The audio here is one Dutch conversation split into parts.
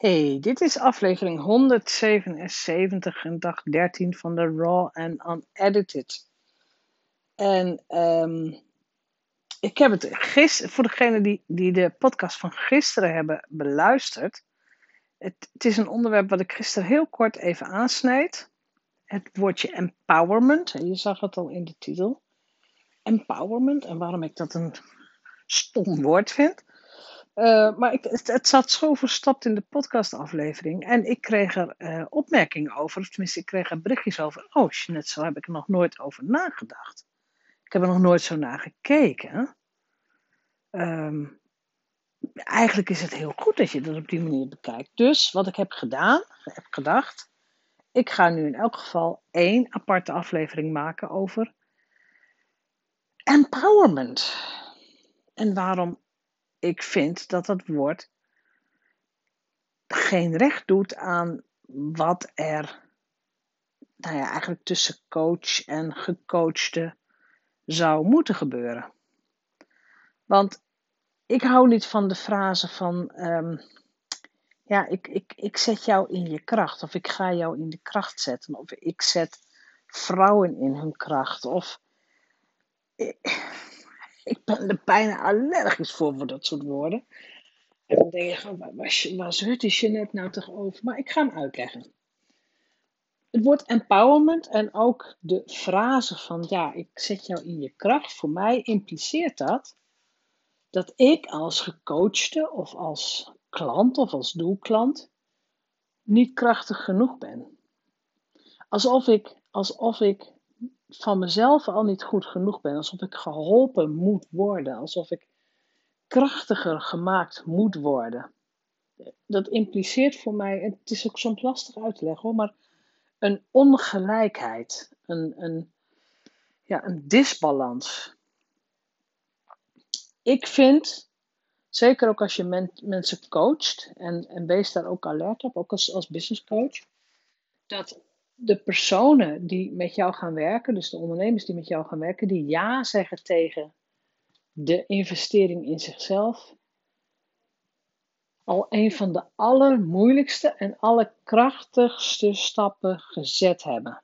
Hey, dit is aflevering 177 en dag 13 van de Raw and Unedited. En um, ik heb het gisteren, voor degenen die, die de podcast van gisteren hebben beluisterd. Het, het is een onderwerp wat ik gisteren heel kort even aansneed. Het woordje empowerment, je zag het al in de titel. Empowerment, en waarom ik dat een stom woord vind. Uh, maar ik, het, zat zo verstopt in de podcastaflevering. En ik kreeg er uh, opmerkingen over. Tenminste, ik kreeg er berichtjes over. Oh, net zo heb ik er nog nooit over nagedacht. Ik heb er nog nooit zo naar gekeken. Um, eigenlijk is het heel goed dat je dat op die manier bekijkt. Dus wat ik heb gedaan, heb gedacht. Ik ga nu in elk geval één aparte aflevering maken over empowerment. En waarom ik vind dat dat woord geen recht doet aan wat er nou ja, eigenlijk tussen coach en gecoachte zou moeten gebeuren. Want ik hou niet van de frase van, um, ja, ik, ik, ik zet jou in je kracht, of ik ga jou in de kracht zetten, of ik zet vrouwen in hun kracht, of ik ben er bijna allergisch voor, voor dat soort woorden. En dan denk je, waar, waar, waar zeurt die net nou toch over? Maar ik ga hem uitleggen. Het woord empowerment en ook de frase van ja, ik zet jou in je kracht. Voor mij impliceert dat dat ik als gecoachte of als klant of als doelklant niet krachtig genoeg ben. Alsof ik, alsof ik van mezelf al niet goed genoeg ben. Alsof ik geholpen moet worden. Alsof ik krachtiger gemaakt moet worden. Dat impliceert voor mij, het is ook soms lastig uit te leggen hoor, maar een ongelijkheid. Een, een, ja, een disbalans. Ik vind, zeker ook als je mensen coacht, en, en wees daar ook alert op, ook als, als business coach, dat de personen die met jou gaan werken, dus de ondernemers die met jou gaan werken, die ja zeggen tegen de investering in zichzelf, al een van de allermoeilijkste en allerkrachtigste stappen gezet hebben.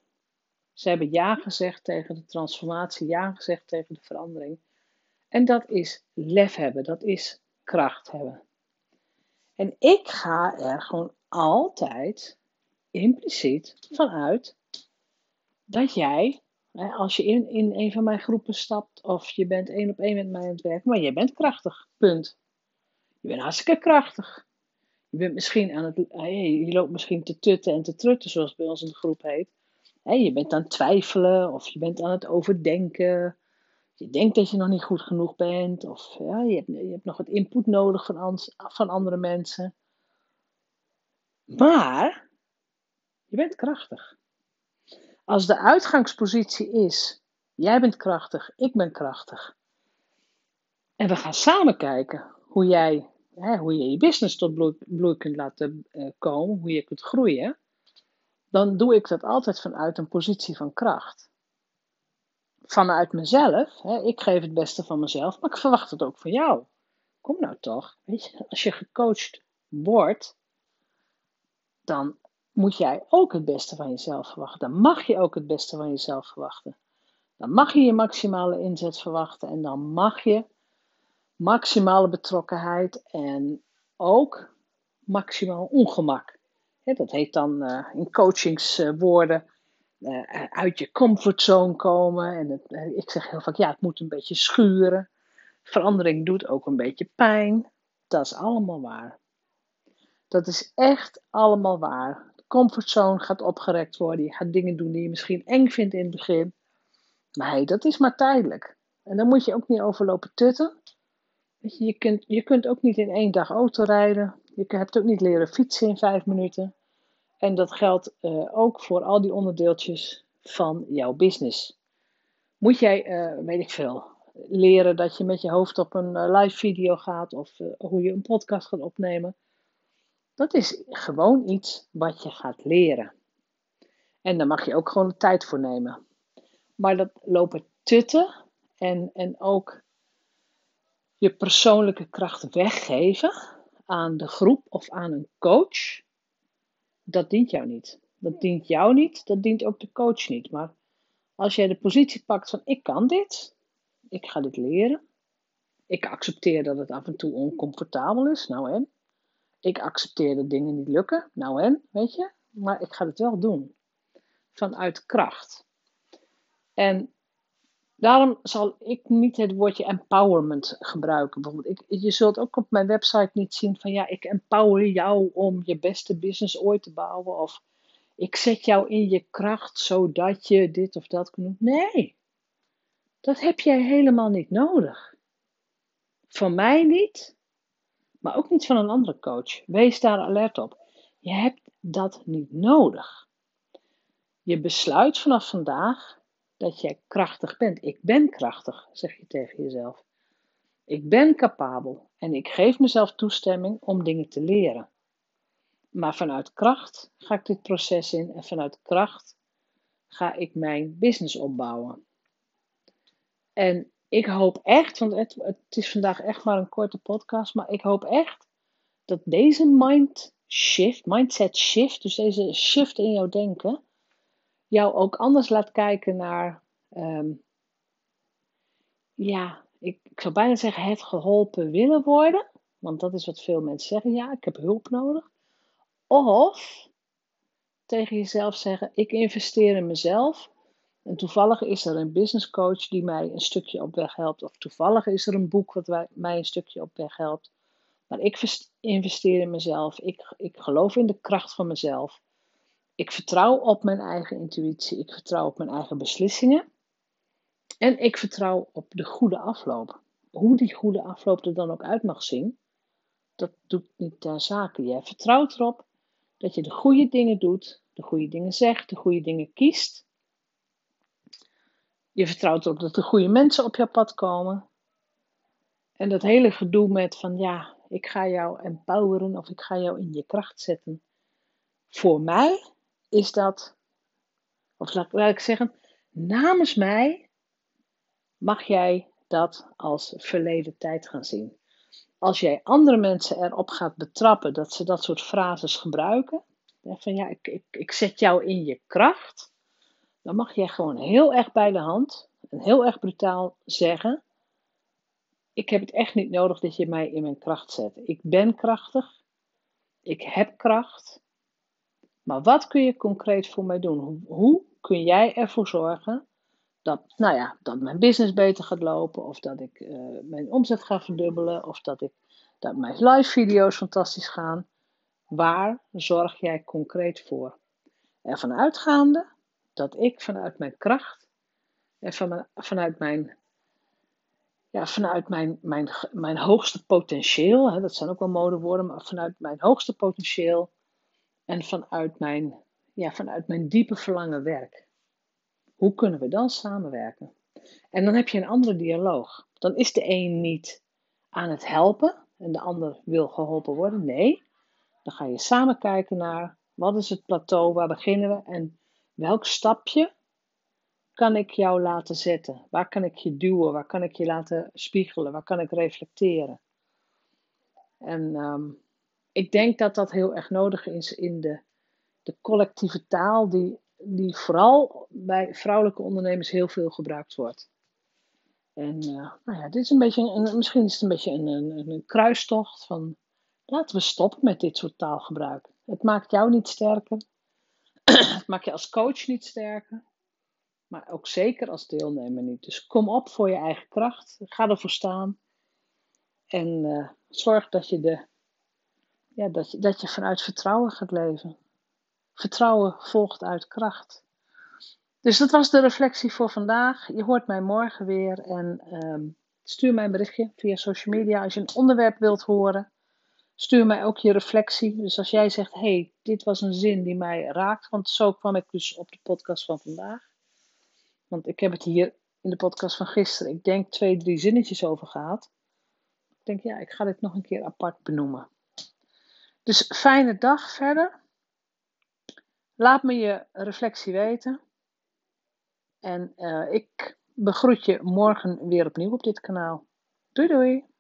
Ze hebben ja gezegd tegen de transformatie, ja gezegd tegen de verandering. En dat is lef hebben, dat is kracht hebben. En ik ga er gewoon altijd impliciet vanuit dat jij, als je in, in een van mijn groepen stapt of je bent één op één met mij aan het werk, maar je bent krachtig, punt. Je bent hartstikke krachtig. Je bent misschien aan het, je loopt misschien te tutten en te trutten, zoals bij ons in de groep heet. Je bent aan het twijfelen of je bent aan het overdenken. Je denkt dat je nog niet goed genoeg bent of je, hebt, je hebt nog wat input nodig van andere mensen. Maar je bent krachtig. Als de uitgangspositie is: jij bent krachtig, ik ben krachtig. En we gaan samen kijken hoe jij hè, hoe je, je business tot bloei, kunt laten uh, komen, hoe je kunt groeien. Dan doe ik dat altijd vanuit een positie van kracht. Vanuit mezelf, hè, ik geef het beste van mezelf, maar ik verwacht het ook van jou. Kom nou toch, weet je, als je gecoacht wordt, dan moet jij ook het beste van jezelf verwachten. Dan mag je ook het beste van jezelf verwachten. Dan mag je je maximale inzet verwachten en dan mag je maximale betrokkenheid en ook maximaal ongemak. dat heet dan uh, in coachingswoorden uh, uit je comfortzone komen. En het, uh, ik zeg heel vaak, ja, het moet een beetje schuren. Verandering doet ook een beetje pijn. Dat is allemaal waar. Dat is echt allemaal waar comfortzone gaat opgerekt worden. Je gaat dingen doen die je misschien eng vindt in het begin. Maar hey, dat is maar tijdelijk. En dan moet je ook niet overlopen tutten. Weet je, kunt, je kunt ook niet in één dag auto rijden. Je hebt ook niet leren fietsen in vijf minuten. En dat geldt uh, ook voor al die onderdeeltjes van jouw business. Moet jij, uh, weet ik veel, leren dat je met je hoofd op een uh, live video gaat of hoe je een podcast gaat opnemen. Dat is gewoon iets wat je gaat leren. En daar mag je ook gewoon tijd voor nemen. Maar dat lopen tutten en, en ook je persoonlijke kracht weggeven aan de groep of aan een coach, dat dient jou niet. Dat dient jou niet, dat dient ook de coach niet. Maar als jij de positie pakt van ik kan dit, ik ga dit leren, ik accepteer dat het af en toe oncomfortabel is, nou en. Ik accepteer dat dingen niet lukken, nou en, weet je. Maar ik ga het wel doen. Vanuit kracht. En daarom zal ik niet het woordje empowerment gebruiken. Ik, je zult ook op mijn website niet zien van ja, ik empower jou om je beste business ooit te bouwen. Of ik zet jou in je kracht zodat je dit of dat kunt. Nee, dat heb jij helemaal niet nodig. Van mij niet, maar ook niet van een andere coach. Wees daar alert op. Je hebt dat niet nodig. Je besluit vanaf vandaag dat jij krachtig bent. Ik ben krachtig, zeg je tegen jezelf. Ik ben capabel en ik geef mezelf toestemming om dingen te leren. Maar vanuit kracht ga ik dit proces in en vanuit kracht ga ik mijn business opbouwen. En ik hoop echt, want het, het is vandaag echt maar een korte podcast, maar ik hoop echt dat deze mind shift, mindset shift, dus deze shift in jouw denken, jou ook anders laat kijken naar, ehm, ja, ik, ik zou bijna zeggen het geholpen willen worden, want dat is wat veel mensen zeggen, ja, ik heb hulp nodig. Of tegen jezelf zeggen, ik investeer in mezelf en toevallig is er een business coach die mij een stukje op weg helpt. Of toevallig is er een boek wat mij een stukje op weg helpt. Maar ik investeer in mezelf. Ik, ik geloof in de kracht van mezelf. Ik vertrouw op mijn eigen intuïtie. Ik vertrouw op mijn eigen beslissingen. En ik vertrouw op de goede afloop. Hoe die goede afloop er dan ook uit mag zien, dat doet niet ter zake. Jij vertrouwt erop dat je de goede dingen doet, de goede dingen zegt, de goede dingen kiest. Je vertrouwt erop dat de goede mensen op jouw pad komen. En dat hele gedoe met van ja, ik ga jou empoweren of ik ga jou in je kracht zetten. Voor mij is dat, of laat, ik zeggen, namens mij mag jij dat als verleden tijd gaan zien. Als jij andere mensen erop gaat betrappen dat ze dat soort frases gebruiken, van ja, ik, ik, ik zet jou in je kracht, dan mag jij gewoon heel erg bij de hand en heel erg brutaal zeggen: Ik heb het echt niet nodig dat je mij in mijn kracht zet. Ik ben krachtig, ik heb kracht. Maar wat kun je concreet voor mij doen? Hoe kun jij ervoor zorgen dat, nou ja, dat mijn business beter gaat lopen, of dat ik uh, mijn omzet ga verdubbelen, of dat, ik, dat mijn live video's fantastisch gaan? Waar zorg jij concreet voor? Ervan uitgaande dat ik vanuit mijn kracht en van, vanuit mijn, ja, vanuit mijn, mijn, mijn hoogste potentieel, hè, dat zijn ook wel modewoorden, maar vanuit mijn hoogste potentieel en vanuit mijn, ja, vanuit mijn diepe verlangen werk. Hoe kunnen we dan samenwerken? En dan heb je een andere dialoog. Dan is de een niet aan het helpen en de ander wil geholpen worden. Nee, dan ga je samen kijken naar wat is het plateau, waar beginnen we en Welk stapje kan ik jou laten zetten? Waar kan ik je duwen? Waar kan ik je laten spiegelen? Waar kan ik reflecteren? En ehm, ik denk dat dat heel erg nodig is in de, de collectieve taal, die, die vooral bij vrouwelijke ondernemers heel veel gebruikt wordt. En uh, nou ja, dit is een beetje een, misschien is het een beetje een, een, een kruistocht van laten we stoppen met dit soort taalgebruik. Het maakt jou niet sterker, het je als coach niet sterker, maar ook zeker als deelnemer niet. Dus kom op voor je eigen kracht, ga ervoor staan en uh, zorg dat je, de, ja, dat, je, dat je vanuit vertrouwen gaat leven. Vertrouwen volgt uit kracht. Dus dat was de reflectie voor vandaag. Je hoort mij morgen weer en um, stuur mij een berichtje via social media als je een onderwerp wilt horen. Stuur mij ook je reflectie. Dus als jij zegt, hey, dit was een zin die mij raakt, want zo kwam ik dus op de podcast van vandaag. Want ik heb het hier in de podcast van gisteren, ik denk twee, drie zinnetjes over gehad. Ik denk, ja, ik ga dit nog een keer apart benoemen. Dus fijne dag verder. Laat me je reflectie weten. En uh, ik begroet je morgen weer opnieuw op dit kanaal. Doei doei!